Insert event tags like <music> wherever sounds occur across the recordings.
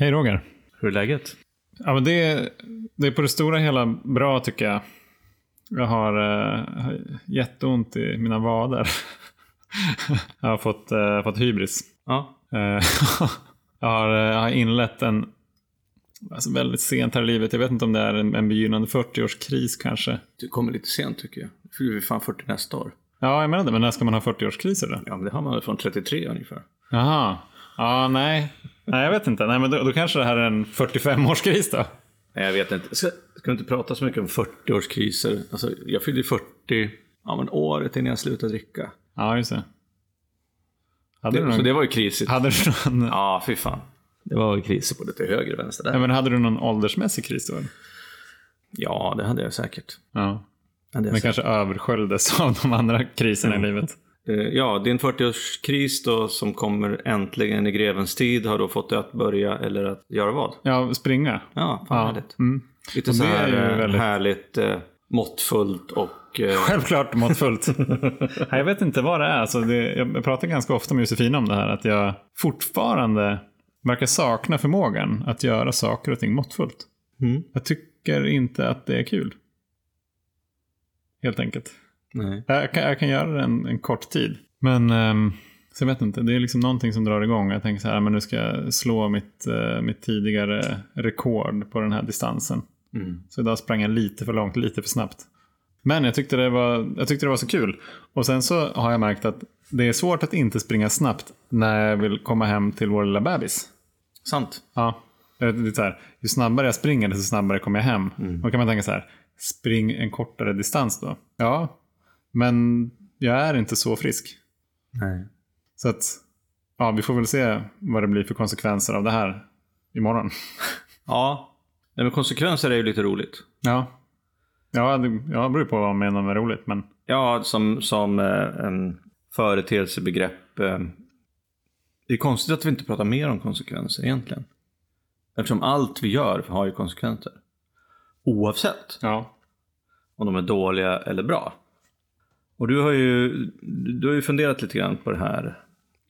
Hej Roger. Hur är läget? Ja, men det, är, det är på det stora hela bra tycker jag. Jag har uh, jätteont i mina vader. <laughs> jag har fått, uh, fått hybris. Ja. Uh, <laughs> jag, har, jag har inlett en, alltså väldigt sent här i livet, jag vet inte om det är en, en begynnande 40-årskris kanske. Du kommer lite sent tycker jag. Du fyller fan 40 nästa år. Ja, jag menar det, men när ska man ha 40-årskriser då? Ja, men det har man väl från 33 ungefär. Jaha. Ja, nej. Nej, jag vet inte. Nej, men då, då kanske det här är en 45-årskris då? Nej, jag vet inte. Ska, ska inte prata så mycket om 40-årskriser. Alltså, jag fyllde 40 ja, men året innan jag slutade dricka. Ja, just det. Hade Det, du någon, Så det var ju krisigt. hade du någon, Ja, fy fan. Det var ju kriser på lite höger och vänster där. ja, men hade du någon åldersmässig kris då? Ja, det hade jag säkert. Ja. Hade jag Men säkert. kanske översköljdes av de andra kriserna i livet. Eh, Ja, din 40-årskris då som kommer äntligen i grevens tid har då fått dig att börja eller att göra vad? Ja, springa. Ja, fan Ja. härligt. Mm. Lite så det är här eh, väldigt- härligt eh, måttfullt och... Eh, <laughs> Självklart måttfullt. <laughs> Nej, jag vet inte vad det är. Alltså det, jag pratar ganska ofta med Josefina om det här. Att jag fortfarande verkar sakna förmågan att göra saker och ting måttfullt. mm. Jag tycker inte att det är kul. Helt enkelt. Nej. Jag kan, jag kan göra det en, en kort tid. Men um, så jag vet inte, det är liksom någonting som drar igång. Jag tänker så här, men nu ska jag slå mitt, eh, mitt tidigare rekord på den här distansen. Mm. Så idag sprang jag lite för långt, lite för snabbt. Men jag tyckte, det var, jag tyckte det var så kul. Och sen så har jag märkt att det är svårt att inte springa snabbt när jag vill komma hem till vår lilla bebis. Sant. Ja, det är så här, ju snabbare jag springer desto snabbare kommer jag hem. Då kan man tänka så här, spring en kortare distans då. Ja, men jag är inte så frisk. Nej. Så att, ja, vi får väl se vad det blir för konsekvenser av det här imorgon. <laughs> Ja. Men konsekvenser är ju lite roligt. Ja, ja det, ja, beror på vad man menar med roligt. Men Ja, som, som eh, en företeelsebegrepp. Eh, det är konstigt att vi inte pratar mer om konsekvenser egentligen. Eftersom allt vi gör har ju konsekvenser. Oavsett ja, om de är dåliga eller bra. Och du har ju, du har ju funderat lite grann på det här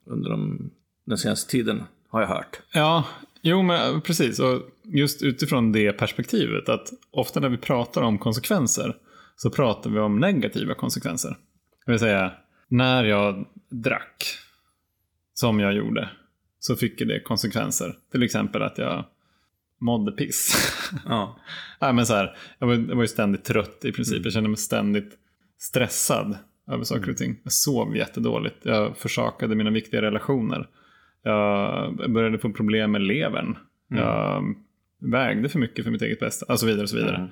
under de, den senaste tiden, har jag hört. Ja, jo men precis. Och just utifrån det perspektivet att ofta när vi pratar om konsekvenser så pratar vi om negativa konsekvenser. Det vill säga, när jag drack, som jag gjorde, så fick det konsekvenser. Till exempel att jag mådde piss. Ja. <laughs> Nej, men så här, jag, var, jag var ju ständigt trött i princip. Jag kände mig ständigt stressad över saker och ting. Jag sov jättedåligt. Jag försakade mina viktiga relationer. Jag började få problem med levern. Jag vägde för mycket för mitt eget bästa. Och så vidare. Och så vidare. Mm.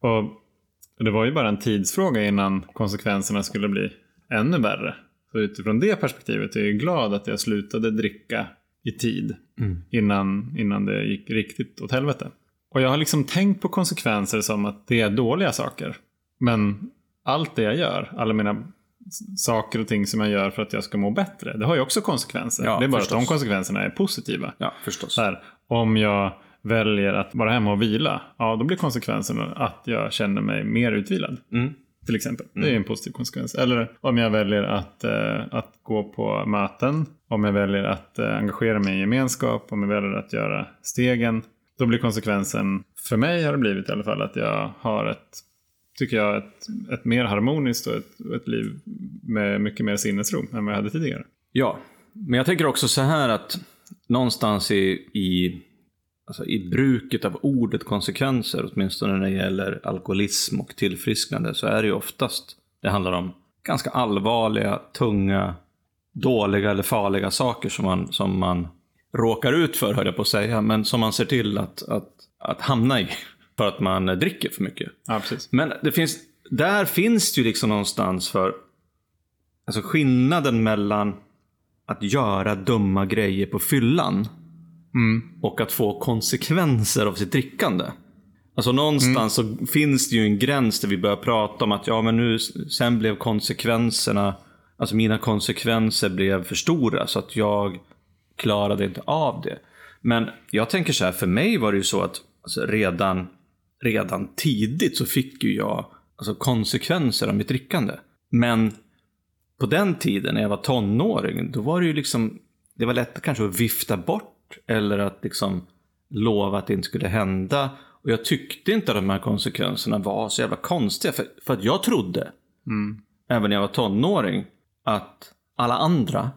Och det var ju bara en tidsfråga innan konsekvenserna skulle bli ännu värre. Så utifrån det perspektivet är jag glad att jag slutade dricka i tid Mm. innan, innan det gick riktigt åt helvete. Och jag har liksom tänkt på konsekvenser som att det är dåliga saker. Men allt det jag gör, alla mina saker och ting som jag gör för att jag ska må bättre, det har ju också konsekvenser. Ja, det är bara förstås. att de konsekvenserna är positiva. Ja, förstås. Här, om jag väljer att vara hemma och vila, ja då blir konsekvensen att jag känner mig mer utvilad. Mm. Till exempel. Det är en positiv konsekvens. Eller om jag väljer att, eh, att gå på möten. Om jag väljer att eh, engagera mig i gemenskap. Om jag väljer att göra stegen. Då blir konsekvensen, för mig har det blivit i alla fall, att jag har ett, tycker jag, ett, ett mer harmoniskt och ett, ett liv med mycket mer sinnesro än vad jag hade tidigare. Ja, men jag tänker också så här att någonstans i, i, alltså i bruket av ordet konsekvenser, åtminstone när det gäller alkoholism och tillfrisknande, så är det ju oftast det handlar om ganska allvarliga, tunga, dåliga eller farliga saker som man, som man råkar ut för, höll jag på att säga, men som man ser till att, att, att hamna i för att man eh, dricker för mycket. Ja, precis. Men det finns, där finns det ju liksom någonstans för alltså skillnaden mellan att göra dumma grejer på fyllan och att få konsekvenser av sitt drickande. Alltså någonstans så finns det ju en gräns där vi börjar prata om att ja men nu sen blev konsekvenserna, alltså mina konsekvenser blev för stora så att jag klarade inte av det. Men jag tänker så här, för mig var det ju så att alltså, redan, redan tidigt så fick ju jag alltså, konsekvenser av mitt drickande. Men på den tiden när jag var tonåring, då var det ju liksom, det var lätt kanske att vifta bort eller att liksom lova att det inte skulle hända. Och jag tyckte inte att de här konsekvenserna var så jävla konstiga. För, för att jag trodde, även när jag var tonåring, att alla andra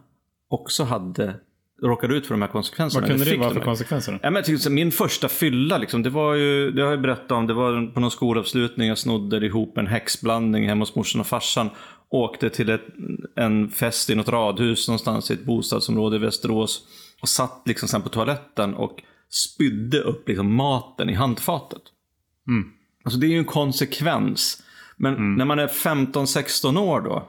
också hade råkat ut för de här konsekvenserna. Vad kunde det vara för konsekvenser? Ja, men så, min första fylla, liksom, det var ju, det har jag berättat om, det var på någon skolavslutning, jag snodde ihop en häxblandning hemma hos morsan och farsan. Åkte till ett, en fest i något radhus någonstans i ett bostadsområde i Västerås. Och satt liksom sen på toaletten och spydde upp liksom maten i handfatet. Mm. Alltså det är ju en konsekvens. Men när man är 15-16 år då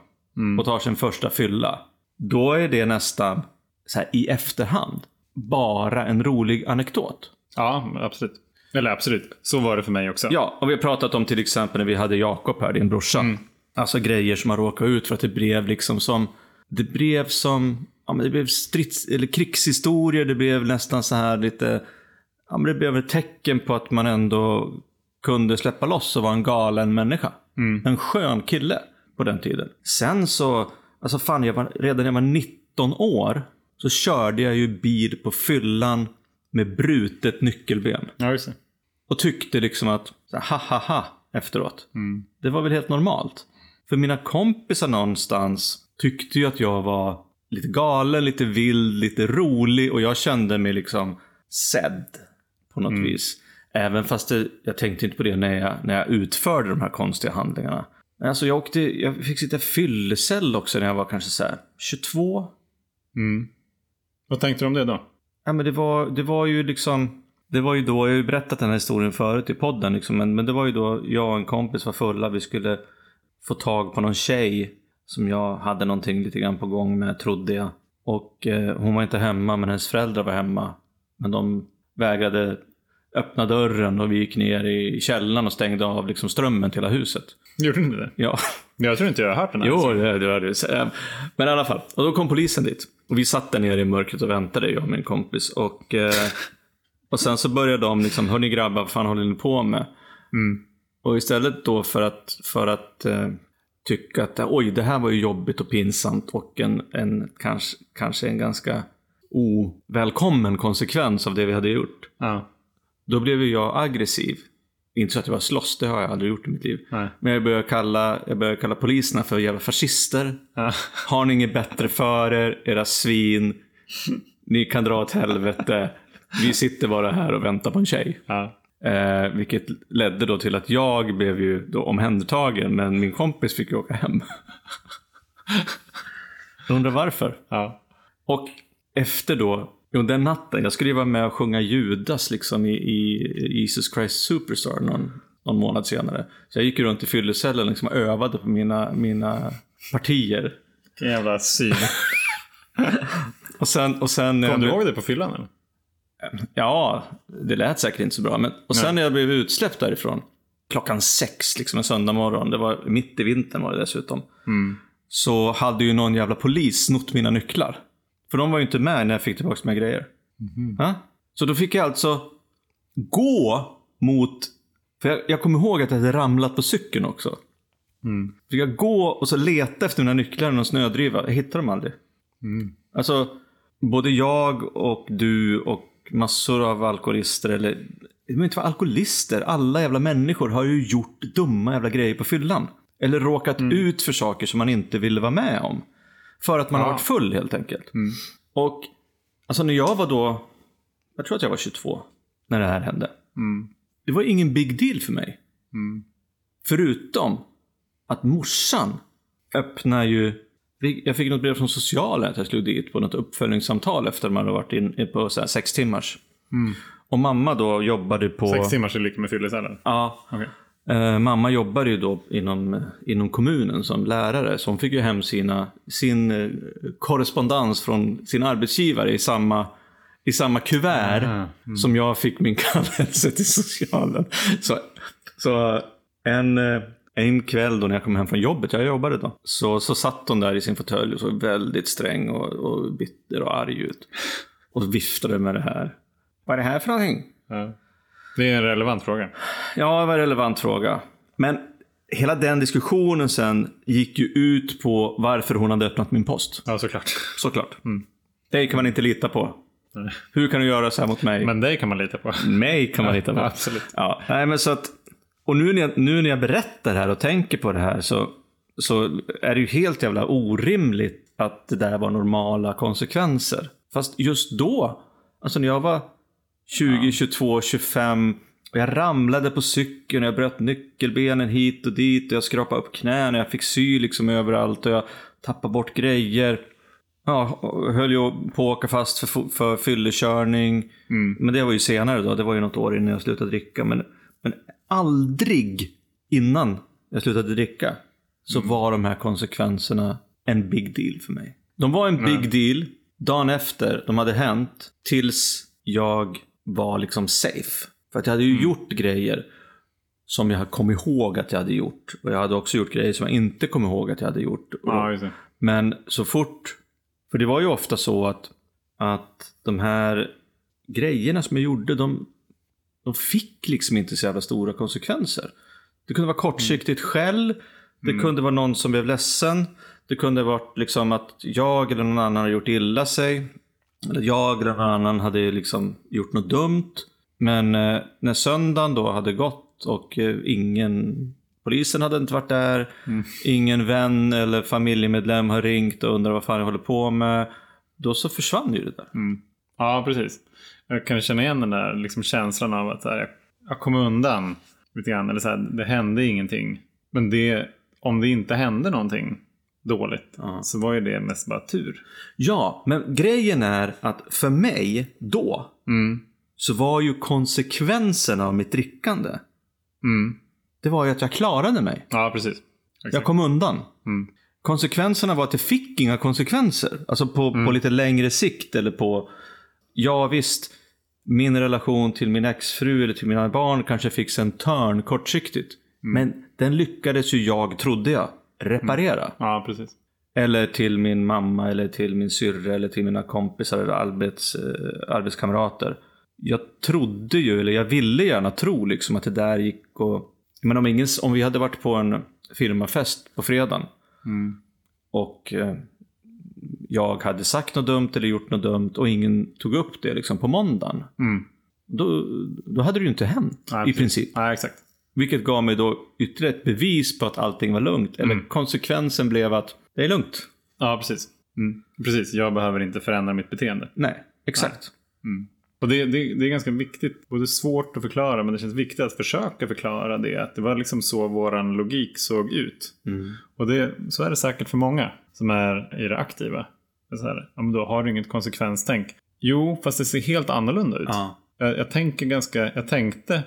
och tar sin första fylla. Då är det nästan så här, i efterhand bara en rolig anekdot. Ja, absolut. Eller absolut. Så var det för mig också. Ja, och vi har pratat om till exempel när vi hade Jakob här, din brorsa. Alltså grejer som har råkat ut för att det blev liksom som... Det blev som... Ja, men det blev strids eller krigshistorier, det blev nästan så här lite... Ja, men det blev ett tecken på att man ändå kunde släppa loss och vara en galen människa. En skön kille på den tiden. Sen så, alltså fan, jag var, redan när jag var 19 år så körde jag ju bil på fyllan med brutet nyckelben. Ja, just det. Och tyckte liksom att, ha ha ha, efteråt. Det var väl helt normalt. För mina kompisar någonstans tyckte ju att jag var lite galen, lite vild, lite rolig och jag kände mig liksom sedd på något vis. Även fast det, jag tänkte inte på det när jag, när jag utförde de här konstiga handlingarna. Alltså jag, åkte, jag fick sitta i fyllecell också när jag var kanske så här 22. Mm. Vad tänkte du om det då? Ja, men det, var, det var ju liksom... Det var ju då, jag har ju berättat den här historien förut i podden, liksom, men, men det var ju då jag och en kompis var fulla. Vi skulle få tag på någon tjej som jag hade någonting lite grann på gång med, trodde jag. Och eh, hon var inte hemma, men hennes föräldrar var hemma. Men de vägrade öppna dörren och vi gick ner i källaren och stängde av liksom strömmen till hela huset. Gjorde ni det? Ja, Jag tror inte jag har hört den här. Jo, det, det. Så, eh, Men i alla fall. Och då kom polisen dit. Och vi satt där nere i mörkret och väntade, jag och min kompis. Och, eh, och sen så började de liksom, hörni grabbar, vad fan håller ni på med? Och istället då för att, för att eh, tycka att oj, det här var ju jobbigt och pinsamt och en, en kanske, kanske en ganska ovälkommen konsekvens av det vi hade gjort. Ja. Då blev ju jag aggressiv. Inte så att jag var slåss, det har jag aldrig gjort i mitt liv. Nej. Men jag började kalla, jag började kalla poliserna för jävla fascister. Ja. Har ni inget bättre för er, era svin? Ni kan dra åt helvete. Vi sitter bara här och väntar på en tjej. Ja. Eh, vilket ledde då till att jag blev ju då omhändertagen, men min kompis fick ju åka hem. Undrar varför? Ja. Och efter då, jo, den natten, jag skulle ju vara med och sjunga Judas liksom i, i Jesus Christ Superstar någon, någon månad senare. Så jag gick ju runt i fyllecellen liksom och övade på mina, mina partier. Vilken jävla syn. <laughs> Och sen, och sen Kom du ihåg det på fyllan eller? Ja, det lät säkert inte så bra. Men, och sen när jag blev utsläppt därifrån, klockan sex, liksom en söndag morgon, det var mitt i vintern var det dessutom. Så hade ju någon jävla polis snott mina nycklar. För de var ju inte med när jag fick tillbaka mina grejer. Ja? Så då fick jag alltså gå mot... För jag, jag kommer ihåg att jag hade ramlat på cykeln också. Fick jag gå och så leta efter mina nycklar i någon snödriva. Jag hittade dem aldrig. Alltså, både jag och du och massor av alkoholister, eller det behöver inte vara alkoholister, alla jävla människor har ju gjort dumma jävla grejer på fyllan. Eller råkat ut för saker som man inte ville vara med om. För att man har Ja. varit full helt enkelt. Och alltså när jag var då, jag tror att jag var 22 när det här hände. Det var ingen big deal för mig. Förutom att morsan öppnar ju... Jag fick något brev från socialen att jag skulle dit på något uppföljningssamtal efter man hade varit in på så sex timmars. Och mamma då jobbade på... Sex timmars är lika med fyllecellen? Ja. Okej. Eh, mamma jobbade ju då inom, inom kommunen som lärare. Så hon fick ju hem sina, sin eh, korrespondens från sin arbetsgivare i samma, i samma kuvert Aha. som jag fick min <laughs> kallelse till socialen. Så, så en, eh, en kväll då när jag kom hem från jobbet, jag jobbade då, så, så satt hon där i sin fåtölj och såg väldigt sträng och, och bitter och arg ut. Och viftade med det här. Vad är det här för någonting? Ja. Det är en relevant fråga. Ja, det var en relevant fråga. Men hela den diskussionen sen gick ju ut på varför hon hade öppnat min post. Ja, såklart. Såklart. Det kan man inte lita på. Nej. Hur kan du göra så här mot mig? Men dig kan man lita på. Mig kan man lita på. Ja, absolut. Ja, nej men så att, och nu när, jag, nu när jag berättar det här och tänker på det här så, så är det ju helt jävla orimligt att det där var normala konsekvenser. Fast just då, alltså när jag var 20, 22, 25 och jag ramlade på cykeln och jag bröt nyckelbenen hit och dit och jag skrapade upp knäna och jag fick sy liksom överallt och jag tappade bort grejer. Ja, höll ju på att åka fast för, för fyllekörning. Men det var ju senare då, det var ju något år innan jag slutade dricka. Men, men aldrig innan jag slutade dricka så var de här konsekvenserna en big deal för mig. De var en big deal dagen efter de hade hänt tills jag var liksom safe. För att jag hade ju gjort grejer som jag kom ihåg att jag hade gjort. Och jag hade också gjort grejer som jag inte kom ihåg att jag hade gjort. Ja, men så fort, för det var ju ofta så att, att de här grejerna som jag gjorde, de, de fick liksom inte så jävla stora konsekvenser. Det kunde vara kortsiktigt skäll, det kunde vara någon som blev ledsen, det kunde vara liksom att jag eller någon annan hade gjort illa sig. Jag eller någon annan hade liksom gjort något dumt. Men eh, när söndagen då hade gått och eh, ingen Polisen hade inte varit där. Ingen vän eller familjemedlem har ringt och undrar vad fan jag håller på med. Då så försvann ju det där. Ja, precis. Jag kan känna igen den där liksom, känslan av att här, jag, jag kom undan lite grann. Eller så här, det hände ingenting. Men det, om det inte hände någonting dåligt så var ju det mest bara tur. Ja, men grejen är att för mig då så var ju konsekvenserna av mitt drickande. Mm. Det var ju att jag klarade mig. Ja, precis. Exakt. Jag kom undan. Mm. Konsekvenserna var att det fick inga konsekvenser. Alltså på, på lite längre sikt eller på, ja visst, min relation till min exfru eller till mina barn kanske fick en törn kortsiktigt. Men den lyckades ju jag, trodde jag, reparera. Ja, precis. Eller till min mamma eller till min syrra eller till mina kompisar eller arbets, eh, arbetskamrater. Jag trodde ju, eller jag ville gärna tro liksom att det där gick och... Men om, ingen, om vi hade varit på en firmafest på fredagen och eh, jag hade sagt något dumt eller gjort något dumt och ingen tog upp det liksom på måndagen. Mm. Då, då hade det ju inte hänt Ja, i precis. princip. Ja, exakt. Vilket gav mig då ytterligare ett bevis på att allting var lugnt. Eller konsekvensen blev att det är lugnt. Ja, precis. Mm. Precis, jag behöver inte förändra mitt beteende. Nej, exakt. Och det, det, det är ganska viktigt, både svårt att förklara men det känns viktigt att försöka förklara det. Att det var liksom så våran logik såg ut. Och det, så är det säkert för många som är i det aktiva. Så här, ja, men då har du inget konsekvenstänk. Jo, fast det ser helt annorlunda ut. Ja. Jag, jag, tänker ganska, jag tänkte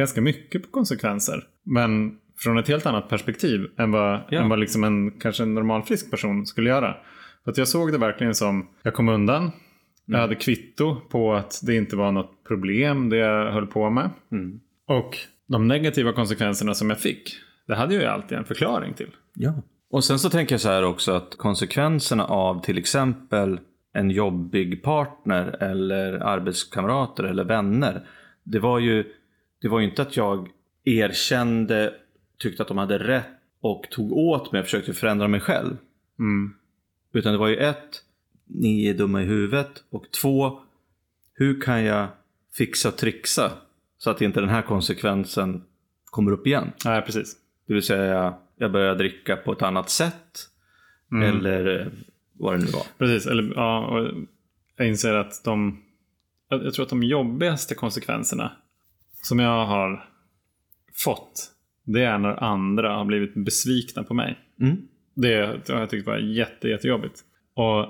ganska mycket på konsekvenser. Men från ett helt annat perspektiv än vad, Ja. än vad liksom en kanske en normal frisk person skulle göra. För att jag såg det verkligen som, jag kom undan. Jag hade kvitto på att det inte var något problem det jag höll på med. Och de negativa konsekvenserna som jag fick, det hade jag ju alltid en förklaring till. Ja. Och sen så tänker jag så här också att konsekvenserna av till exempel en jobbig partner eller arbetskamrater eller vänner. Det var ju, det var ju inte att jag erkände, tyckte att de hade rätt och tog åt mig och försökte förändra mig själv. Mm. Utan det var ju ett, ni är dumma i huvudet och två, hur kan jag fixa och trixa så att inte den här konsekvensen kommer upp igen? Nej, precis. Det vill säga, jag börjar dricka på ett annat sätt. Eller eh, vad det nu var. Precis, eller ja, jag inser att de, jag tror att de jobbigaste konsekvenserna som jag har fått, det är när andra har blivit besvikna på mig. Mm. Det har jag tyckt var jätte, jättejobbigt. Och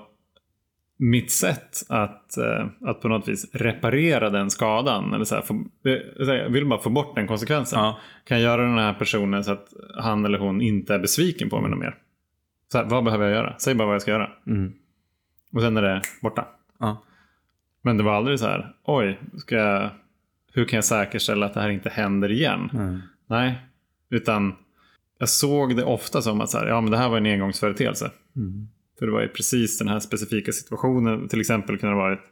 mitt sätt att, eh, att på något vis reparera den skadan, eller så här, få, här, jag vill bara få bort den konsekvensen. Ja. Kan jag göra den här personen så att han eller hon inte är besviken på mig mer? Så här, vad behöver jag göra? Säg bara vad jag ska göra. Mm. Och sen är det borta. Ja. Men det var aldrig så här, oj, ska jag, hur kan jag säkerställa att det här inte händer igen? Mm. Nej, utan jag såg det ofta som att så här, ja, men det här var en engångsföreteelse. Mm. För det var ju precis den här specifika situationen. Till exempel kunde det ha varit,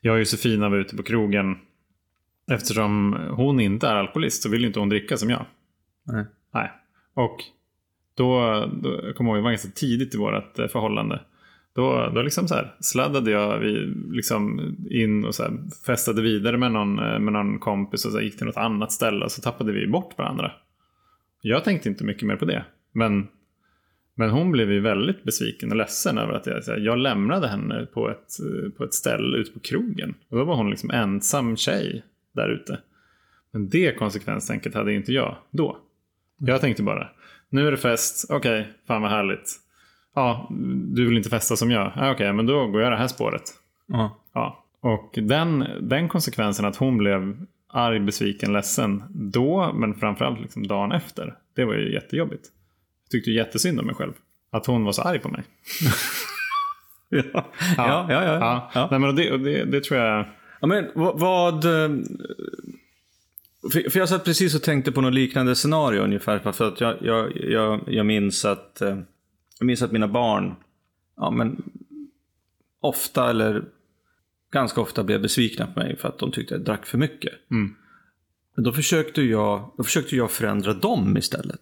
jag och Josefina var ute på krogen. Eftersom hon inte är alkoholist så vill ju inte hon dricka som jag. Nej. Nej. Och då, då jag kommer ihåg, det var ganska tidigt i vårt eh, förhållande. Då, då liksom så här sladdade jag vi liksom in och så här festade vidare med någon, eh, med någon kompis och så gick till något annat ställe och så tappade vi bort varandra. Jag tänkte inte mycket mer på det. Men, men hon blev ju väldigt besviken och ledsen över att jag, jag lämnade henne på ett, eh, på ett ställe ute på krogen. Och då var hon liksom ensam tjej där ute. Men det konsekvenstänket hade inte jag då. Jag tänkte bara, nu är det fest, okej, okay, fan vad härligt. Ja, du vill inte festa som jag? Ja, okej, okay, men då går jag det här spåret. Uh. Ja. Och den, den konsekvensen att hon blev arg, besviken, ledsen då, men framförallt liksom dagen efter. Det var ju jättejobbigt. Jag tyckte jättesynd om mig själv. Att hon var så arg på mig. <laughs> ja. Ja, ja, ja. ja. ja. Nej, men det, det, det tror jag... Ja, men vad... Eh, för, jag satt precis och tänkte på något liknande scenario ungefär. För att jag, jag, jag, jag minns att eh, jag minns att mina barn ja, men, ofta eller ganska ofta blev besvikna på mig för att de tyckte jag drack för mycket. Mm. Men då försökte, jag, då försökte jag förändra dem istället.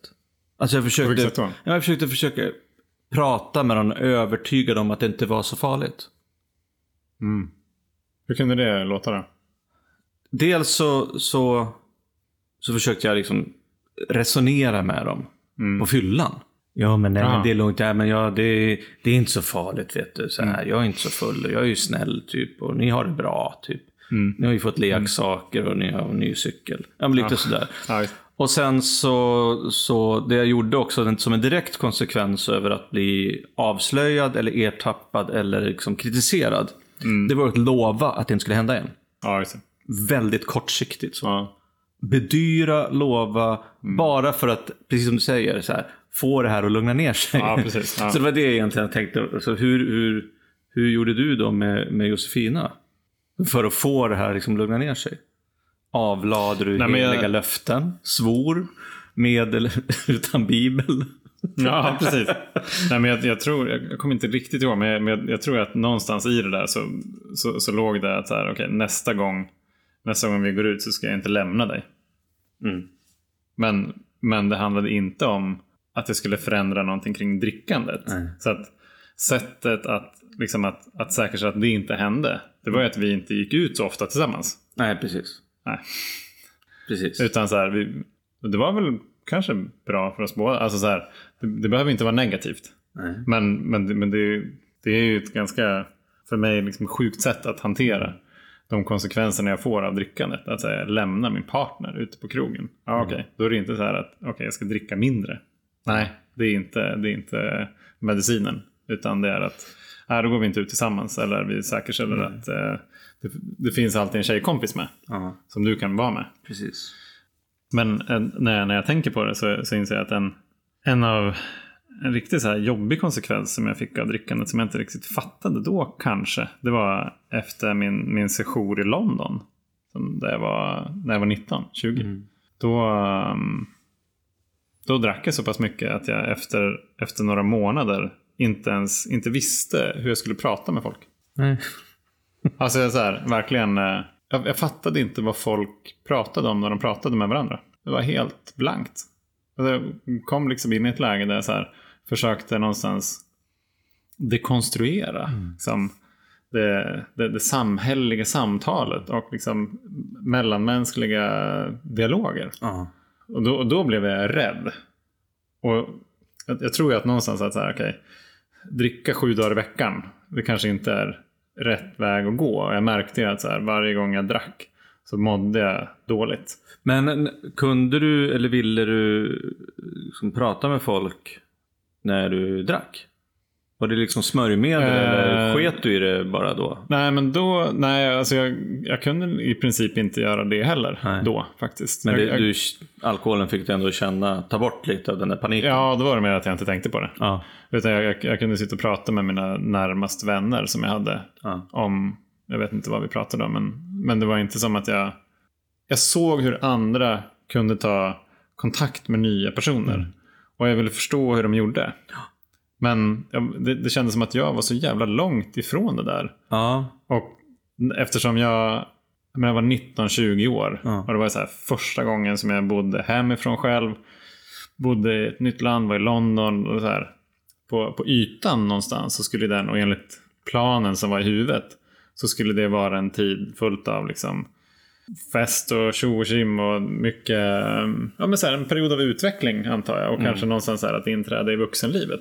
Alltså jag försökte, jag försökte försöka prata med dem, övertyga dem att det inte var så farligt. Mm. Hur kunde det låta då? Dels så, så, så försökte jag liksom resonera med dem mm. på fyllan. Ja men, nej, men det är lugnt. Ja, men ja, det, det är inte så farligt vet du. Så här, mm. Jag är inte så full. Jag är ju snäll typ. Och ni har det bra typ. Mm. Ni har ju fått leksaker och ni har en ny cykel. Ja, men lite ja. sådär. Ja. Och sen så, så det jag gjorde också som en direkt konsekvens över att bli avslöjad eller ertappad eller liksom kritiserad. Mm. Det var att lova att det inte skulle hända igen. Ja, Väldigt kortsiktigt. Så. Ja. Bedyra, lova, mm. bara för att, precis som du säger, så här, få det här att lugna ner sig. Ja, precis, <laughs> ja. Så det var det egentligen jag tänkte. Så hur, hur, hur gjorde du då med, med Josefina? För att få det här liksom lugna ner sig? Avlade du Nej, heliga jag... löften? Svor? Med eller <laughs> utan bibel? Ja, precis. Nej, men jag, jag, tror, jag kommer inte riktigt ihåg, men jag, men jag, tror att någonstans i det där så, så, så låg det att så här, okay, nästa, gång, nästa gång vi går ut så ska jag inte lämna dig. Mm. Men, men det handlade inte om att det skulle förändra någonting kring drickandet. Nej. Så att sättet att, liksom att, att säkerställa att det inte hände, det var ju att vi inte gick ut så ofta tillsammans. Nej, precis. Nej. Precis. Utan så här, vi, det var väl kanske bra för oss båda. Alltså så här, det, det behöver inte vara negativt. Nej. Men, men, men det, det är ju ett ganska, för mig, liksom sjukt sätt att hantera de konsekvenserna jag får av drickandet. Att säga, lämna min partner ute på krogen. Ja, mm. okej. Okay. Då är det inte så här att okay, jag ska dricka mindre. Nej, det är inte, det är inte medicinen. Utan det är att nej, då går vi inte ut tillsammans. Eller vi säkerställer mm. att eh, det, det, finns alltid en tjejkompis med. Uh Som du kan vara med. Precis. Men eh, när, när jag tänker på det så, så inser jag att en, en av en riktigt så här jobbig konsekvens som jag fick av drickandet som jag inte riktigt fattade då kanske. Det var efter min, min session i London. Som där jag var, när jag var 19, 20. Mm. Då, um, då drack jag så pass mycket att jag efter, efter några månader inte ens inte visste hur jag skulle prata med folk. Nej. <laughs> alltså jag så här, verkligen. Eh, jag, jag fattade inte vad folk pratade om när de pratade med varandra. Det var helt blankt. Jag kom liksom in i ett läge där jag så här, försökte någonstans dekonstruera mm. liksom, det, det, det samhälleliga samtalet och liksom mellanmänskliga dialoger. Uh. Och, då, och då blev jag rädd. Och jag, jag tror ju att någonstans att så här, okay, dricka sju dagar i veckan, det kanske inte är rätt väg att gå. Jag märkte ju att så här, varje gång jag drack så mådde jag dåligt. Men kunde du eller ville du liksom prata med folk när du drack? Var det liksom smörjmedel uh, eller sket du i det bara då? Nej, men då, nej, alltså jag, jag kunde i princip inte göra det heller nej. då faktiskt. Men det, jag, du, alkoholen fick du ändå känna, ta bort lite av den där paniken? Ja, då var det mer att jag inte tänkte på det. Ja. Utan jag, jag, kunde sitta och prata med mina närmast vänner som jag hade ja. om, jag vet inte vad vi pratade om, men, men det var inte som att jag, jag såg hur andra kunde ta kontakt med nya personer. Mm. Och jag ville förstå hur de gjorde. Men det, det kändes som att jag var så jävla långt ifrån det där. Ja. Och eftersom jag, jag var 19-20 år. Ja. Och det var så här, första gången som jag bodde hemifrån själv. Bodde i ett nytt land, var i London. Och så här. på, på ytan någonstans så skulle den, och enligt planen som var i huvudet, så skulle det vara en tid fullt av liksom fest och tjo och tjim och mycket, ja men så här, en period av utveckling antar jag. Och kanske någonstans så här att inträda i vuxenlivet.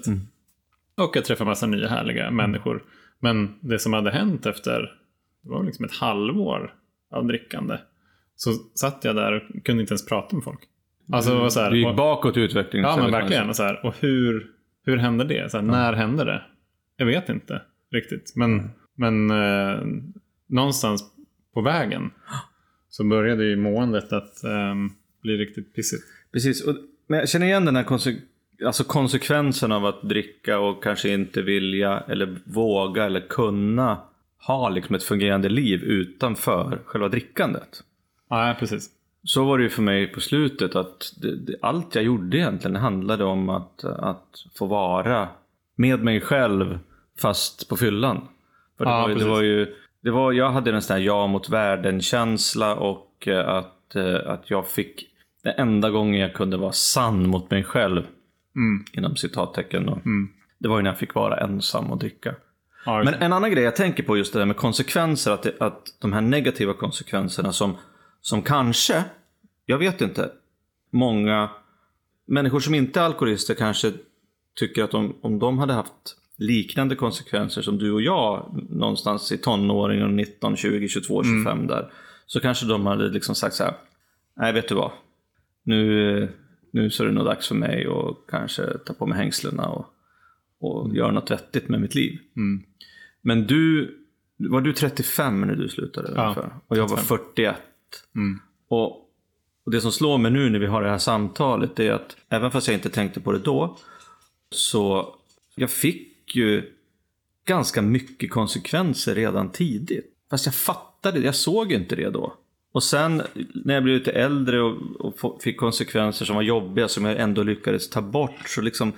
Och att träffa massa nya härliga människor. Men det som hade hänt efter, det var liksom ett halvår av drickande. Så satt jag där och kunde inte ens prata med folk. Alltså var så här, Du gick och- bakåt i utvecklingen. Ja men verkligen. Och, så här, och hur, hur hände det? Så här, När hände det? Jag vet inte riktigt. Men, men eh, någonstans på vägen <gasps> så började ju måendet att ehm, bli riktigt pissigt. Precis, och, men jag känner igen den här konse- alltså konsekvensen av att dricka och kanske inte vilja eller våga eller kunna ha liksom ett fungerande liv utanför själva drickandet. Ja, precis. Så var det ju för mig på slutet att det, det, allt jag gjorde egentligen handlade om att, att få vara med mig själv fast på fyllan. För det, Ja, var, ju- det var ju, det var, jag hade en sån här jag mot världen-känsla och eh, att, eh, att jag fick den enda gången jag kunde vara sann mot mig själv. Mm. Inom citattecken. Och, Det var ju när jag fick vara ensam och dricka. Ja, Men en annan grej jag tänker på just det där med konsekvenser, att, det, att de här negativa konsekvenserna som, som kanske, jag vet inte, många människor som inte är alkoholister kanske tycker att om, om de hade haft liknande konsekvenser som du och jag någonstans i tonåringen, 19, 20, 22, 25 där. Så kanske de hade liksom sagt så här, nej vet du vad, nu, nu så är det nog dags för mig att kanske ta på mig hängslena och, och göra något vettigt med mitt liv. Mm. Men du, var du 35 när du slutade? Ja, ungefär? Och jag var 41. Mm. Och, och det som slår mig nu när vi har det här samtalet är att även fast jag inte tänkte på det då så jag fick ju ganska mycket konsekvenser redan tidigt. Fast jag fattade det, jag såg inte det då. Och sen när jag blev lite äldre och, och fick konsekvenser som var jobbiga som jag ändå lyckades ta bort så liksom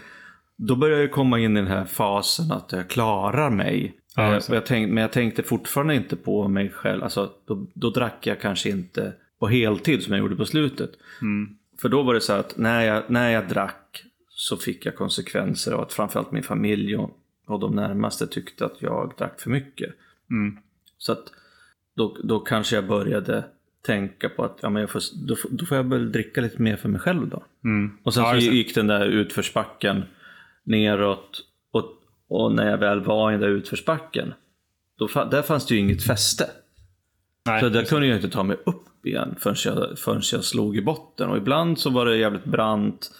då började jag komma in i den här fasen att jag klarar mig. Ja, Eh, jag tänkte, men jag tänkte fortfarande inte på mig själv. Alltså, då, då drack jag kanske inte på heltid som jag gjorde på slutet. Mm. För då var det så att när jag, när jag drack så fick jag konsekvenser av att framförallt min familj och, och de närmaste tyckte att jag drack för mycket. Mm. Så att då, då kanske jag började tänka på att ja, men jag får, då, då får jag börja dricka lite mer för mig själv då. Mm. Och sen så gick den där utförsbacken neråt. Och, och när jag väl var i den där utförsbacken, då, där fanns det ju inget fäste. Nej, Så där kunde jag inte ta mig upp igen förrän jag, förrän jag slog i botten. Och ibland så var det jävligt brant.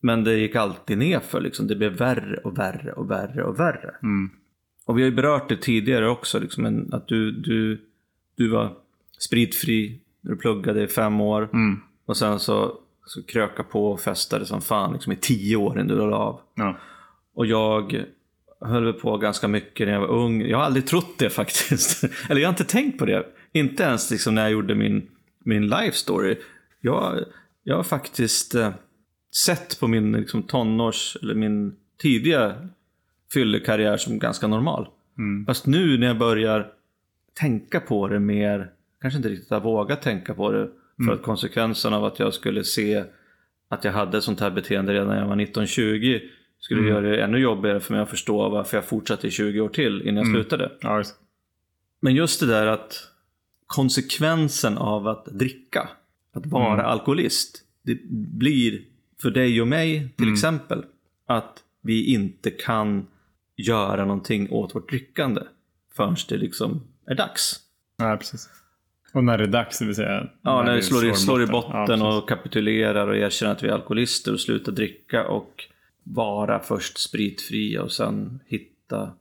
Men det gick alltid nerför liksom. Det blev värre och värre och värre och värre. Mm. Och vi har ju berört det tidigare också. Liksom, att du, du, du var spritfri när du pluggade i fem år. Mm. Och sen så, så kröka på och festade som fan liksom, i tio år innan du la av. Ja. Och jag höll på ganska mycket när jag var ung. Jag har aldrig trott det <laughs> faktiskt. Eller jag har inte tänkt på det. Inte ens liksom när jag gjorde min, min life story. Jag, jag har faktiskt eh, sett på min liksom, tonårs, eller min tidiga fyllekarriär som ganska normal. Mm. Fast nu när jag börjar tänka på det mer, kanske inte riktigt har vågat tänka på det. För att konsekvensen av att jag skulle se att jag hade ett sånt här beteende redan när jag var 19-20 skulle göra det ännu jobbigare för mig att förstå varför jag fortsatte i 20 år till innan jag slutade. Ja, just. Men just det där att konsekvensen av att dricka, att vara alkoholist, det blir för dig och mig till exempel att vi inte kan göra någonting åt vårt drickande förrän det liksom är dags. Ja, precis. Och när det är dags, det vill säga. Ja, när det slår i, slår i botten Ja, precis. och kapitulerar och erkänner att vi är alkoholister och slutar dricka och vara först spritfria och sen hitta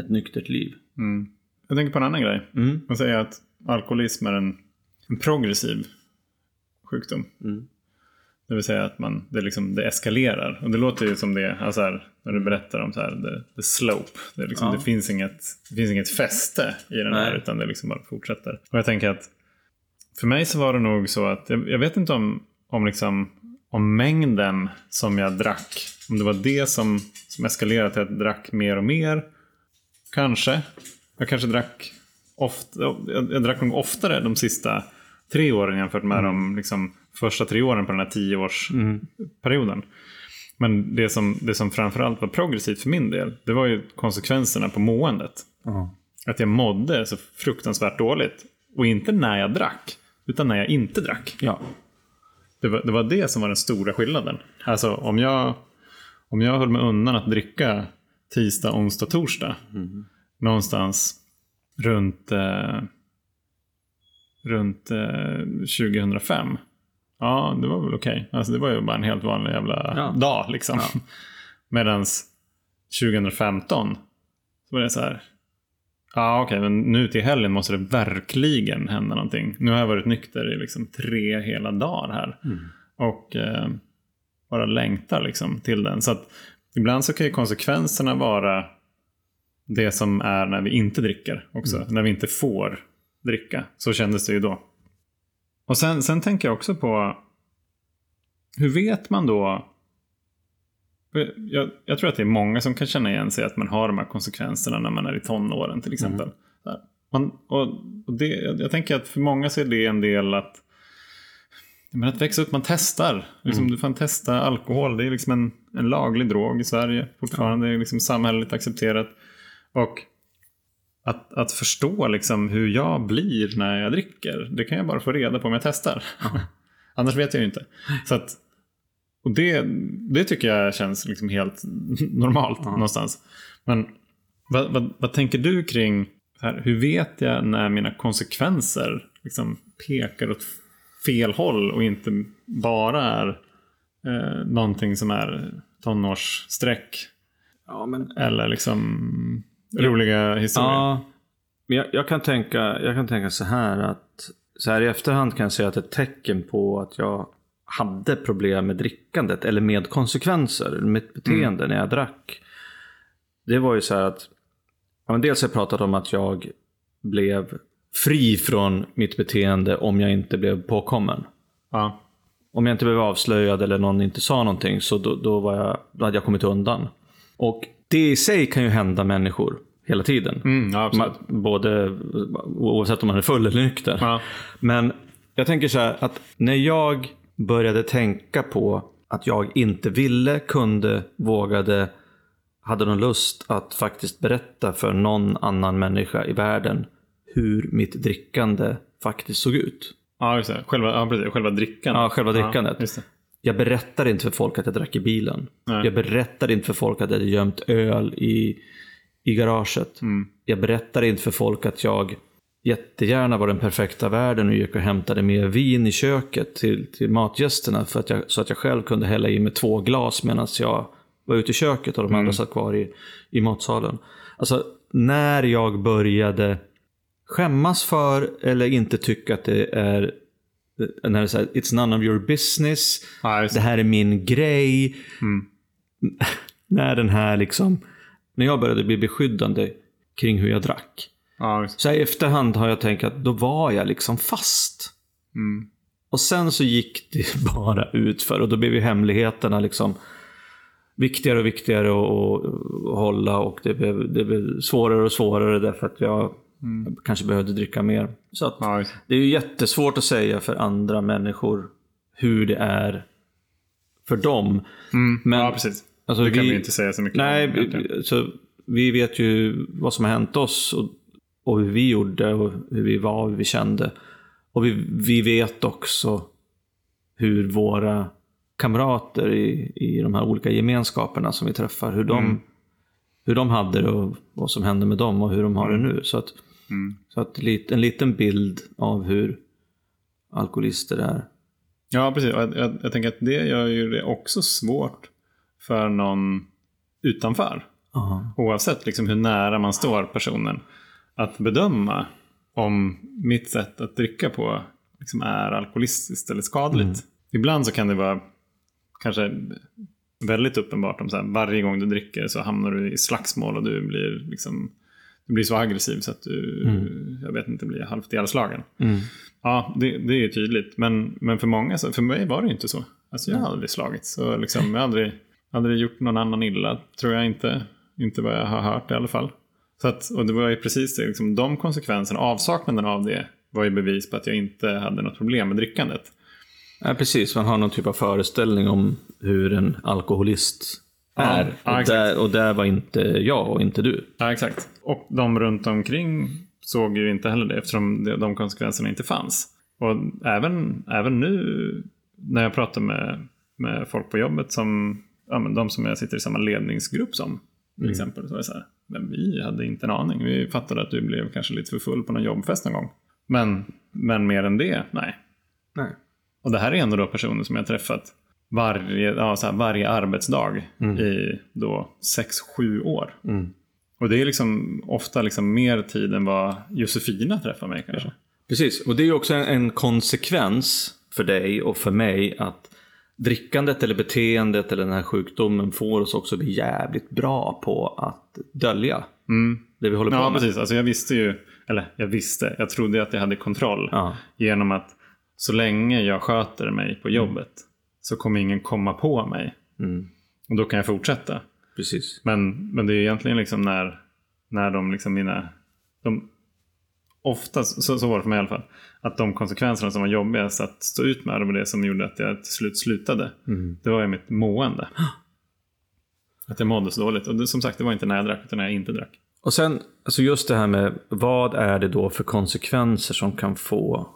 ett nyktert liv. Mm. Jag tänker på en annan grej. Mm. Man säger att alkoholism är en, en progressiv sjukdom. Mm. Det vill säga att man, det, liksom, det eskalerar. Och det låter ju som det, alltså här, när du berättar om så här, the, the slope. Det, liksom, Ja. det, finns inget, det finns inget fäste i den här, Nej. utan det liksom bara fortsätter. Och jag tänker att för mig så var det nog så att, jag, jag vet inte om, om, liksom, om mängden som jag drack, om det var det som, som eskalerade till att jag drack mer och mer. Kanske. Jag kanske drack ofta, jag, jag drack nog oftare de sista tre åren jämfört med de liksom, första tre åren på den här tioårsperioden. Men det som, det som framförallt var progressivt för min del, det var ju konsekvenserna på måendet. Att jag mådde så fruktansvärt dåligt. Och inte när jag drack, utan när jag inte drack. Ja. Det var, det var det som var den stora skillnaden. Alltså om jag, om jag höll mig undan att dricka tisdag, onsdag, torsdag. Någonstans runt, eh, runt eh, 2005. Ja, det var väl okej. Alltså det var ju bara en helt vanlig jävla Ja. dag liksom. Ja. <laughs> Medans 2015 så var det så här. Ja okej, men nu till helgen måste det verkligen hända någonting. Nu har jag varit nykter i liksom tre hela dagar här. Och eh, bara längtar liksom till den. Så att ibland så kan ju konsekvenserna vara det som är när vi inte dricker också. När vi inte får dricka. Så kändes det ju då. Och sen, sen tänker jag också på hur vet man då jag, jag tror att det är många som kan känna igen sig att man har de här konsekvenserna när man är i tonåren till exempel. Så här. Man, och, och det, jag, tänker att för många så är det en del att men att växa upp, man testar. Liksom, Du får testa alkohol. Det är liksom en, en laglig drog i Sverige fortfarande. Det är liksom samhälleligt accepterat. Och att, att förstå liksom hur jag blir när jag dricker, det kan jag bara få reda på om jag testar. <laughs> Annars vet jag ju inte. Så att, och det, det tycker jag känns liksom helt <laughs> normalt någonstans. Men vad, vad, vad tänker du kring här, hur vet jag när mina konsekvenser liksom pekar åt fel håll och inte bara är eh, någonting som är tonårsstreck Ja, men eller liksom roliga historier? Ja, men jag, jag, kan tänka, jag kan tänka så här att så här i efterhand kan jag säga att ett tecken på att jag hade problem med drickandet eller med konsekvenser, mitt beteende när jag drack. Det var ju så här att, ja, men dels har jag pratat om att jag blev fri från mitt beteende om jag inte blev påkommen. Ja. Om jag inte blev avslöjad eller någon inte sa någonting så då, då, var jag, då hade jag kommit undan. Och det i sig kan ju hända människor hela tiden. Mm, ja, Både oavsett om man är full eller nykter. Ja. Men jag tänker så här att när jag började tänka på att jag inte ville, kunde, vågade, hade någon lust att faktiskt berätta för någon annan människa i världen hur mitt drickande faktiskt såg ut. Ja, just det. Själva, ja, precis. Själva drickandet. Ja, själva drickandet. Ja. Jag berättade inte för folk att jag drack i bilen. Nej. Jag berättade inte för folk att jag hade gömt öl i, i garaget. Mm. Jag berättade inte för folk att jag jättegärna var den perfekta världen och gick och hämtade mer vin i köket till, till matgästerna för att jag, så att jag själv kunde hälla i mig två glas medan jag var ute i köket och de andra satt kvar i, i matsalen. Alltså, när jag började skämmas för eller inte tycka att det är när det här, it's none of your business, Ja, det här är min grej. Mm. <laughs> när den här liksom, när jag började bli beskyddande kring hur jag drack. Ja. Så i efterhand har jag tänkt att då var jag liksom fast. Mm. Och sen så gick det <laughs> bara utför och då blev ju hemligheterna liksom viktigare och viktigare att hålla och det blev, det blev svårare och svårare därför att jag kanske behövde dricka mer. Så att Ja, det. är ju jättesvårt att säga för andra människor hur det är för dem. Mm. Men- ja, precis. Alltså, det kan vi inte säga så mycket Nej, om. vi- så vi vet ju vad som har hänt oss och, och hur vi gjorde och hur vi var och hur vi kände. Och vi, vi vet också hur våra kamrater i, i de här olika gemenskaperna som vi träffar, hur de, Mm. hur de hade det och vad som hände med dem och hur de har det nu. Så att, Mm. så att en liten bild av hur alkoholister är. Ja, precis. Jag, jag, jag tänker att det gör ju det också svårt för någon utanför. Aha. Oavsett liksom hur nära man står personen. Att bedöma om mitt sätt att dricka på liksom är alkoholistiskt eller skadligt. Mm. Ibland så kan det vara kanske väldigt uppenbart om så här, varje gång du dricker så hamnar du i slagsmål och du blir liksom du blir så aggressiv så att du, jag vet inte, blir halvt ihjälslagen. Mm. Ja, det, det är tydligt. Men, men för många, så, för mig var det inte så. Alltså jag har aldrig slagit. Så liksom, jag har aldrig, aldrig gjort någon annan illa, tror jag inte. Inte vad jag har hört i alla fall. Så att, och det var ju precis det, liksom, de konsekvenserna, avsaknaden av det var ju bevis på att jag inte hade något problem med drickandet. Ja, precis. Man har någon typ av föreställning om hur en alkoholist Ja, är. ja, och, där, och där var inte jag och inte du. Ja, exakt. Och de runt omkring såg ju inte heller det eftersom de, konsekvenserna inte fanns. Och även, även nu när jag pratar med, med folk på jobbet som ja, men de som jag sitter i samma ledningsgrupp som till exempel. Så är det så här, men vi hade inte en aning. Vi fattade att du blev kanske lite för full på någon jobbfest någon gång. Men, men mer än det, nej. Nej. Och det här är ändå då personer som jag träffat varje, ja, så här, varje arbetsdag i då 6-7 år. Mm. Och det är liksom ofta liksom mer tid än vad Josefina träffar mig kanske. Precis, och det är också en, en konsekvens för dig och för mig att drickandet eller beteendet eller den här sjukdomen får oss också bli jävligt bra på att dölja det vi håller på Ja, med. precis. Alltså jag visste ju, eller jag visste, jag trodde att jag hade kontroll. Ja. Genom att så länge jag sköter mig på jobbet så kommer ingen komma på mig. Mm. Och då kan jag fortsätta. Precis. Men, men det är egentligen liksom när, när de liksom mina... De, oftast, så, så var det för mig i alla fall, att de konsekvenserna som var jobbigast att stå ut med, det var det som gjorde att jag till slut slutade. Det var ju mitt mående. <gasps> Att jag mådde så dåligt. Och det, som sagt, det var inte när jag drack, utan när jag inte drack. Och sen, alltså just det här med vad är det då för konsekvenser som kan få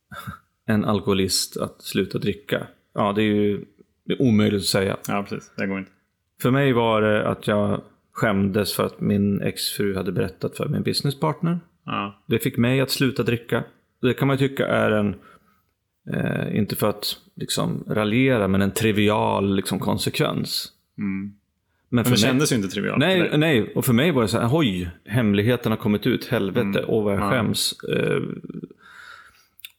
<laughs> en alkoholist att sluta dricka? Ja, det är ju det är omöjligt att säga. Ja, precis. Det går inte. För mig var det att jag skämdes för att min exfru hade berättat för min businesspartner. Ja, Det fick mig att sluta dricka. Det kan man tycka är en, eh, inte för att liksom raljera, men en trivial liksom, konsekvens. Men, men för det mig, kändes ju inte trivialt. nej, nej, och för mig var det så här, oj, hemligheten har kommit ut, helvete, åh vad jag Ja. skäms. Eh,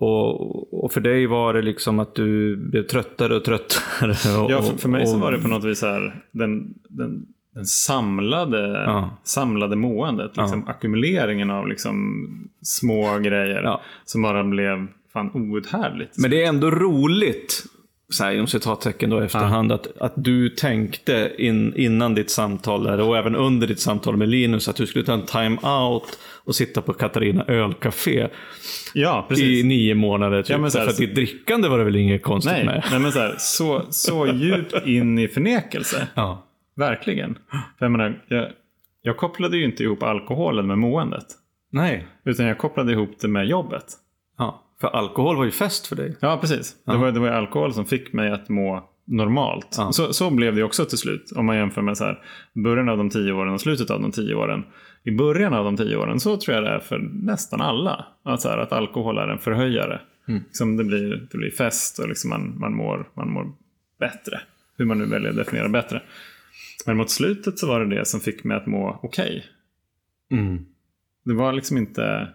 och, och för dig var det liksom att du blev tröttare och tröttare. Och, <laughs> Ja, för, för mig så var det på något vis här, den, den, den samlade, Ja. samlade måendet. Liksom, Ackumuleringen av liksom små grejer Ja. som bara blev fan outhärdligt. Men det är ändå roligt, så här, inom citattecken då i efterhand, att, att du tänkte in, innan ditt samtal där, och även under ditt samtal med Linus att du skulle ta en time-out och sitta på Katarina ölcafé ja, i precis. nio månader. Typ. Ja, men så här- För att ditt drickande var det väl inget konstigt Nej, med? nej men så, här, så, så djupt in i förnekelse. Ja. Verkligen. För jag, menar, jag, jag kopplade ju inte ihop alkoholen med måendet. Nej. Utan jag kopplade ihop det med jobbet. Ja. För alkohol var ju fest för dig. Ja, precis. Det, var, det var alkohol som fick mig att må normalt. Ja. Så, så blev det också till slut. Om man jämför med så här, början av de tio åren och slutet av de tio åren. I början av de tio åren så tror jag det är för nästan alla. Att, så här, att alkohol är en förhöjare. Liksom det, blir, det blir fest och liksom man, man, mår, man mår bättre. Hur man nu väljer att definiera bättre. Men mot slutet så var det det som fick mig att må okej. Mm. Det var liksom inte...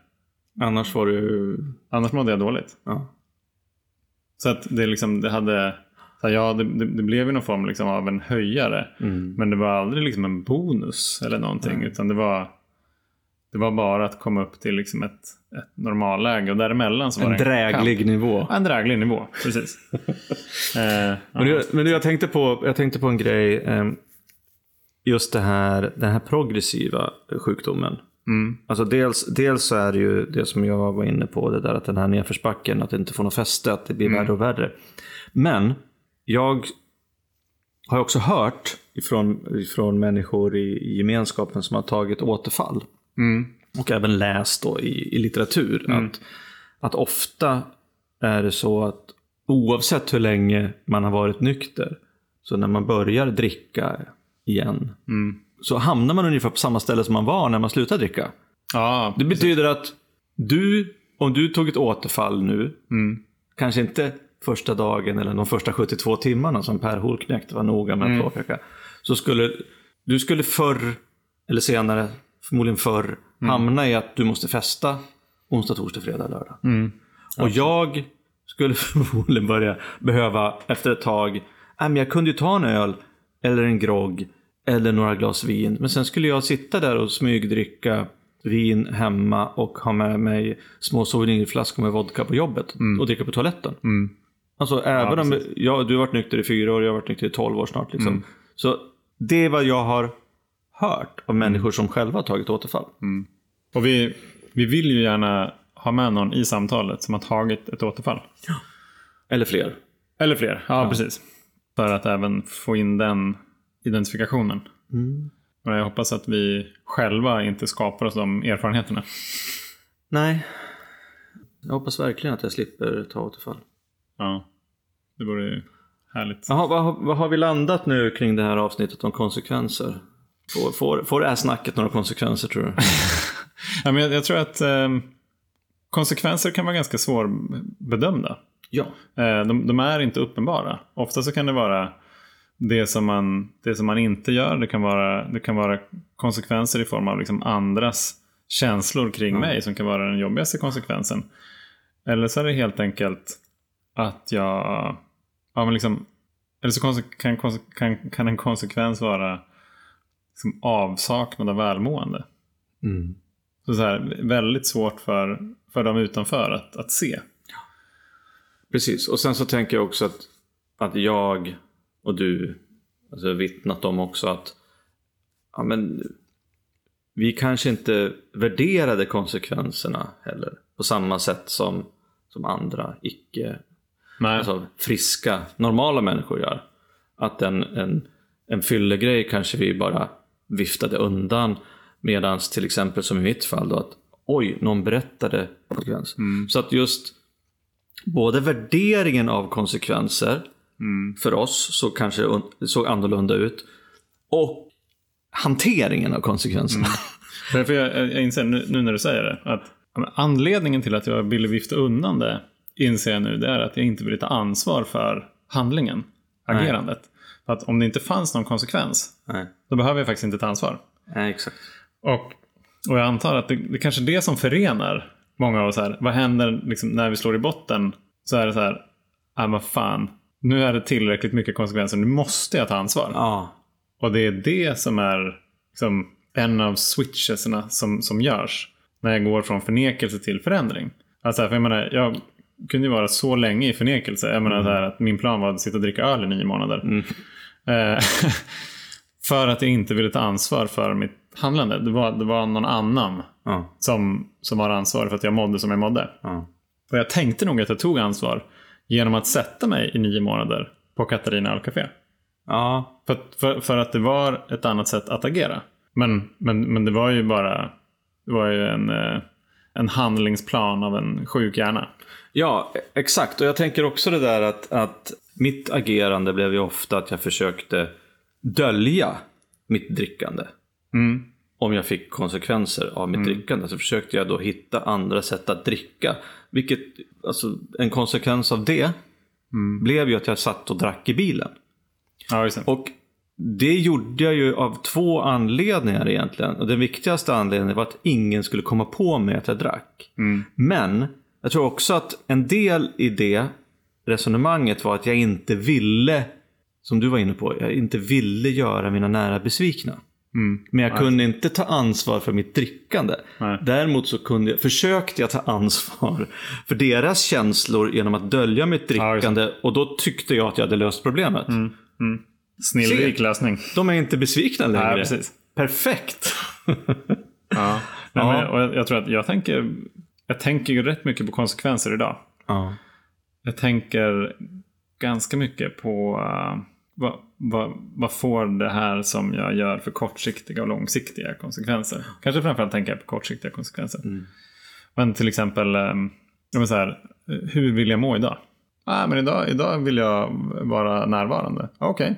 Annars var du... Annars mådde jag dåligt. Ja. Så att det liksom, det hade, så ja det, det, det blev ju någon form liksom av en höjare. Mm. Men det var aldrig liksom en bonus eller någonting. Utan det var, det var bara att komma upp till liksom ett, ett normalläge. Och däremellan så var En det dräglig nivå. kamp. Ja, En dräglig nivå, precis. <laughs> eh, Men, du, men du, jag, tänkte på, jag tänkte på en grej. eh, Just det här, den här progressiva sjukdomen. Mm. Alltså dels, dels så är det ju det som jag var inne på, det där att den här nedförsbacken, att det inte får något fäste, att det blir värre och värre. Men jag har också hört ifrån, ifrån människor i, i gemenskapen som har tagit återfall. Mm. Och även läst då i, i litteratur. Att, att ofta är det så att oavsett hur länge man har varit nykter, så när man börjar dricka igen, Mm. Så hamnar man ungefär på samma ställe som man var när man slutade dricka. Ja, Det betyder att du, om du tog ett återfall nu, Mm. kanske inte första dagen eller de första 72 timmarna som Per Holknekt var noga med att påpeka, så skulle du skulle förr eller senare, förmodligen förr, hamna i att du måste festa onsdag, torsdag, fredag, lördag. Och jag skulle <laughs> förmodligen börja behöva efter ett tag, nej men jag kunde ju ta en öl eller en grogg eller några glas vin. Men sen skulle jag sitta där och smygdricka vin hemma och ha med mig små souvenirflaskor med vodka på jobbet och dricka på toaletten. Mm. Alltså även om jag, du har varit nykter i fyra år, jag har varit nykter i tolv år snart. Liksom. Så det är vad jag har hört av människor som själva har tagit återfall. Och vi, vi vill ju gärna ha med någon i samtalet som har tagit ett återfall. Eller fler. Eller fler, ja, precis. För att även få in den identifikationen. Och jag hoppas att vi själva inte skapar oss de erfarenheterna. Nej. Jag hoppas verkligen att jag slipper ta återfall. Ja, det vore ju härligt. Jaha, vad, har- vad har vi landat nu kring det här avsnittet om konsekvenser? Får, får, får det här snacket några konsekvenser tror du? <laughs> Ja, men jag, jag tror att eh, konsekvenser kan vara ganska svårbedömda. ja. Eh, de, de är inte uppenbara. Ofta så kan det vara det som man, det som man inte gör. Det kan vara, det kan vara konsekvenser i form av liksom andras känslor kring mig som kan vara den jobbigaste konsekvensen. Eller så är det helt enkelt att jag... Ja, men liksom, eller så kan, kan, kan en konsekvens vara liksom avsaknad av välmående. Mm. Så, så här, väldigt svårt för, för dem utanför att, att se. Precis, och sen så tänker jag också att, att jag och du alltså vittnat om också att ja, men, vi kanske inte värderade konsekvenserna heller på samma sätt som, som andra icke alltså, friska, normala människor gör. Att en, en, en fyllegrej kanske vi bara viftade undan medan till exempel som i mitt fall då att oj, någon berättade konsekvens. Så att just både värderingen av konsekvenser för oss så kanske såg annorlunda ut och hanteringen av konsekvenserna. <laughs> För, för jag, jag inser nu, nu när du säger det att ja, anledningen till att jag ville vifta undan det inser jag nu det är att jag inte ville ta ansvar för handlingen, agerandet. För att om det inte fanns någon konsekvens, Nej. då behöver jag faktiskt inte ta ansvar. Nej, exakt. Och, och jag antar att det, det kanske är det som förenar många av oss här. Vad händer liksom, när vi slår i botten? Så är det så här, ah, vad fan, nu är det tillräckligt mycket konsekvenser, nu måste jag ta ansvar. Ja, Och det är det som är liksom, en av switchesna som, som görs när jag går från förnekelse till förändring. Alltså, för jag, menar, jag kunde ju vara så länge i förnekelse. Jag menar så här, att min plan var att sitta och dricka öl i nio månader. Eh, <laughs> för att jag inte ville ta ansvar för mitt handlande. Det var, det var någon annan ja, som, som var ansvarig för att jag mådde som jag mådde. Och jag tänkte nog att jag tog ansvar genom att sätta mig i nio månader på Katarina Ölcafé. ja. För, för, för att det var ett annat sätt att agera. Men, men, men det var ju bara det var ju en, eh, en handlingsplan av en sjuk hjärna. Ja, exakt. Och jag tänker också det där att, att mitt agerande blev ju ofta att jag försökte dölja mitt drickande. Mm. Om jag fick konsekvenser av mitt drickande så försökte jag då hitta andra sätt att dricka. Vilket, alltså en konsekvens av det blev ju att jag satt och drack i bilen. Ja, just det. Och det gjorde jag ju av två anledningar egentligen. Och den viktigaste anledningen var att ingen skulle komma på mig att jag drack. Men jag tror också att en del i det resonemanget var att jag inte ville, som du var inne på, jag inte ville göra mina nära besvikna. Men jag kunde inte ta ansvar för mitt drickande. Nej. Däremot så kunde jag, försökte jag ta ansvar för deras känslor genom att dölja mitt drickande. och då tyckte jag att jag hade löst problemet. Snillrik Se. lösning. De är inte besvikna längre. Nej, precis. Perfekt. <laughs> Ja. Nej, Ja. Men, och jag, jag tror att jag tänker, jag tänker ju rätt mycket på konsekvenser idag. Ja. Jag tänker ganska mycket på uh, vad, vad, vad får det här som jag gör för kortsiktiga och långsiktiga konsekvenser. Kanske framförallt tänker jag på kortsiktiga konsekvenser. Men till exempel, vill så här, hur vill jag må idag? Ah, men idag, idag vill jag vara närvarande. Okej.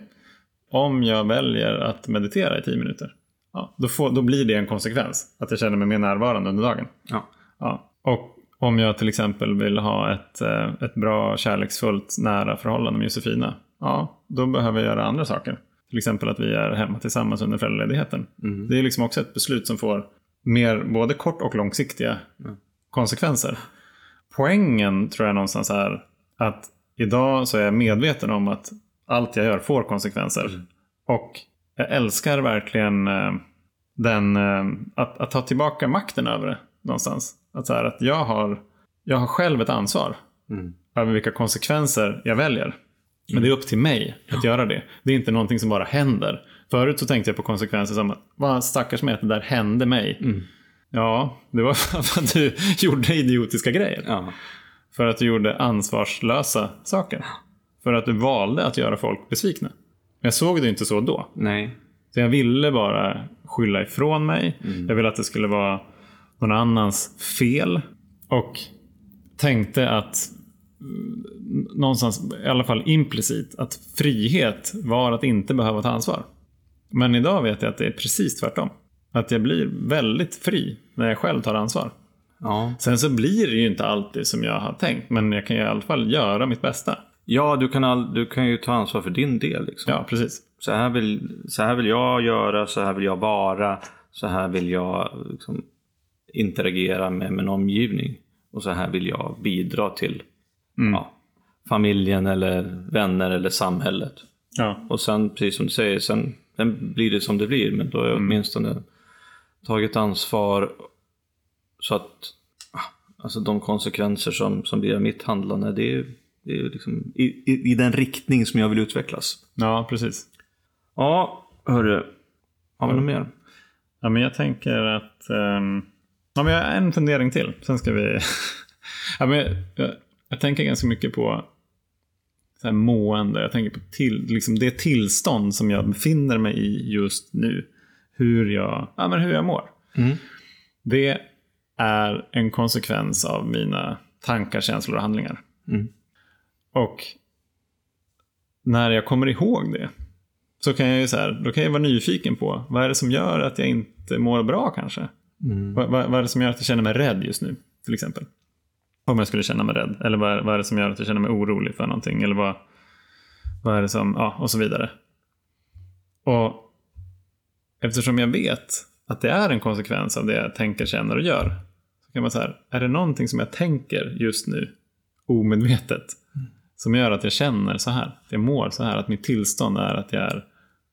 Om jag väljer att meditera i tio minuter, ja, då, får, då blir det en konsekvens. Att jag känner mig mer närvarande under dagen. Ja. Ja. Och om jag till exempel vill ha ett, eh, ett bra, kärleksfullt, nära förhållande med Josefina. Ja, då behöver jag göra andra saker. Till exempel att vi är hemma tillsammans under föräldraledigheten. Det är liksom också ett beslut som får mer både kort och långsiktiga konsekvenser. Poängen tror jag någonstans är att idag så är jag medveten om att allt jag gör får konsekvenser. Och jag älskar verkligen eh, den, eh, att, att ta tillbaka makten över det någonstans. Att, så här, att jag, har, jag har själv ett ansvar Mm. över vilka konsekvenser jag väljer. Men det är upp till mig att göra det. Det är inte någonting som bara händer. Förut så tänkte jag på konsekvenser som att vad stackars mig att det där hände mig. Mm. Ja, det var <laughs> för att du gjorde idiotiska grejer. Ja. För att du gjorde ansvarslösa saker. För att du valde att göra folk besvikna. Jag såg det inte så då. Nej. Så jag ville bara skylla ifrån mig. Jag ville att det skulle vara någon annans fel. Och tänkte att mm, någonstans, i alla fall implicit, att frihet var att inte behöva ta ansvar. Men idag vet jag att det är precis tvärtom. Att jag blir väldigt fri när jag själv tar ansvar. Ja. Sen så blir det ju inte alltid som jag har tänkt, men jag kan i alla fall göra mitt bästa. Ja, du kan, all, du kan ju ta ansvar för din del. Liksom. Ja, precis. Så, här vill, så här vill jag göra, så här vill jag vara, så här vill jag liksom, interagera med min omgivning. Och så här vill jag bidra till ja, familjen eller vänner eller samhället. Ja, Och sen, precis som du säger, sen, sen blir det som det blir. Men då har jag åtminstone tagit ansvar så att ah, alltså de konsekvenser som, som blir av mitt handlande, det är, det är liksom i, i, i den riktning som jag vill utvecklas. ja precis. Ja, hörru. Har vi något mer? Ja, men jag tänker att... ehm, ja, men jag har en fundering till. Sen ska vi... <laughs> ja, men jag, jag, tänker ganska mycket på så här mående. Jag tänker på till, liksom det tillstånd som jag befinner mig i just nu. Hur jag, ja, men hur jag mår. Mm. Det är en konsekvens av mina tankar, känslor och handlingar. Mm. Och när jag kommer ihåg det så kan jag ju så här, då kan jag vara nyfiken på vad är det som gör att jag inte mår bra kanske? Mm. Vad, vad, vad är det som gör att jag känner mig rädd just nu till exempel? Om jag skulle känna mig rädd. Eller vad, är- vad är det som gör att jag känner mig orolig för någonting? Eller vad, vad är det som, ja och så vidare. Och eftersom jag vet att det är en konsekvens av det jag tänker, känner och gör. Så kan man säga, är det någonting som jag tänker just nu omedvetet som gör att jag känner så här, att jag mår så här, att mitt tillstånd är att jag är,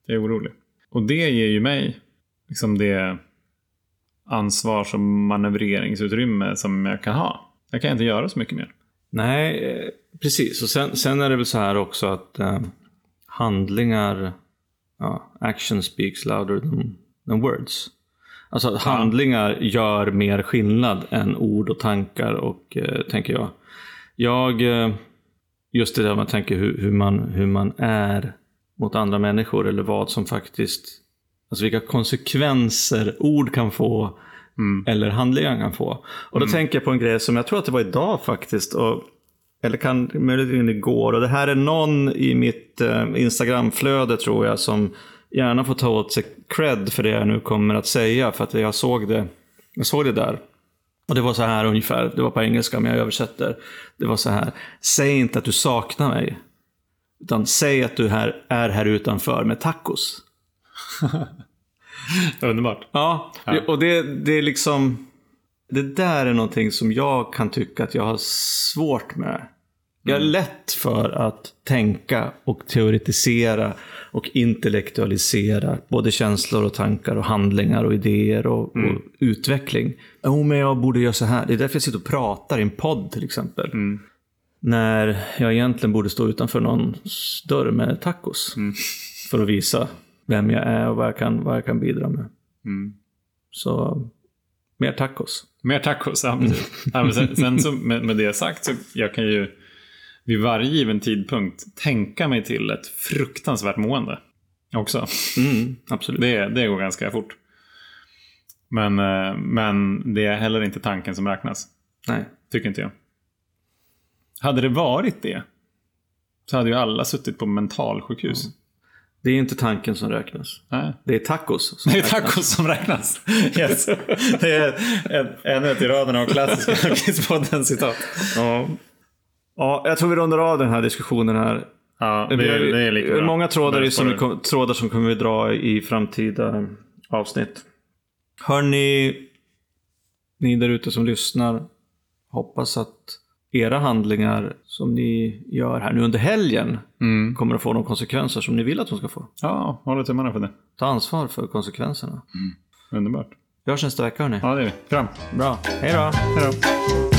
jag är orolig. Och det ger ju mig liksom det ansvars och manövreringsutrymme som jag kan ha. Jag kan inte göra så mycket mer. Nej, eh, precis. Och sen, sen är det väl så här också att eh, handlingar, ja, action speaks louder than, than words. Alltså att handlingar gör mer skillnad än ord och tankar och eh, tänker jag. Jag, eh, just det där man tänker hur, hur, man, hur man är mot andra människor eller vad som faktiskt, alltså vilka konsekvenser ord kan få eller handlingar kan få. Och då tänker jag på en grej som jag tror att det var idag faktiskt. Och, eller kan möjligen igår. Och det här är någon i mitt eh, Instagramflöde tror jag som gärna får ta åt sig cred för det jag nu kommer att säga. För att jag såg det, jag såg det där. Och det var så här ungefär, det var på engelska men jag översätter. Det var så här, säg inte att du saknar mig. Utan säg att du här, är här utanför med tacos. <laughs> <laughs> Underbart. Ja, och det, det är liksom... Det där är någonting som jag kan tycka att jag har svårt med. Jag är lätt för att tänka och teoretisera och intellektualisera både känslor och tankar och handlingar och idéer och, och utveckling. Jo, men jag borde göra så här. Det är därför jag sitter och pratar i en podd till exempel. När jag egentligen borde stå utanför någon dörr med tacos. För att visa vem jag är och vad jag kan, vad jag kan bidra med. Så mer tacos. Mer tacos, ja, precis. ja, sen, sen så med, med det sagt så jag kan ju vid varje given tidpunkt tänka mig till ett fruktansvärt mående. Också. Mm, absolut. Det, det går ganska fort. Men, eh, men det är heller inte tanken som räknas. Nej. Tycker inte jag. Hade det varit det så hade ju alla suttit på mentalsjukhus. Det är inte tanken som räknas. Nej. Det är tacos som Det är räknas. tacos som räknas. Yes. Det är ännu ett i raden av klassiska <laughs> Kidspodden-citat. Ja. ja, jag tror vi rundar av den här diskussionen här. Ja, det, Vi det är lika bra. Många trådar, som vi, trådar som kommer vi dra i framtida avsnitt. Hörni, ni där ute som lyssnar. Hoppas att era handlingar som ni gör här nu under helgen Mm. kommer att få de konsekvenser som ni vill att de ska få. Ja, håller tummarna för det. Ta ansvar för konsekvenserna. Underbart. Vi hörs nästa vecka hörni. Ja, det är vi. Kram. Bra, hej då! Hej då.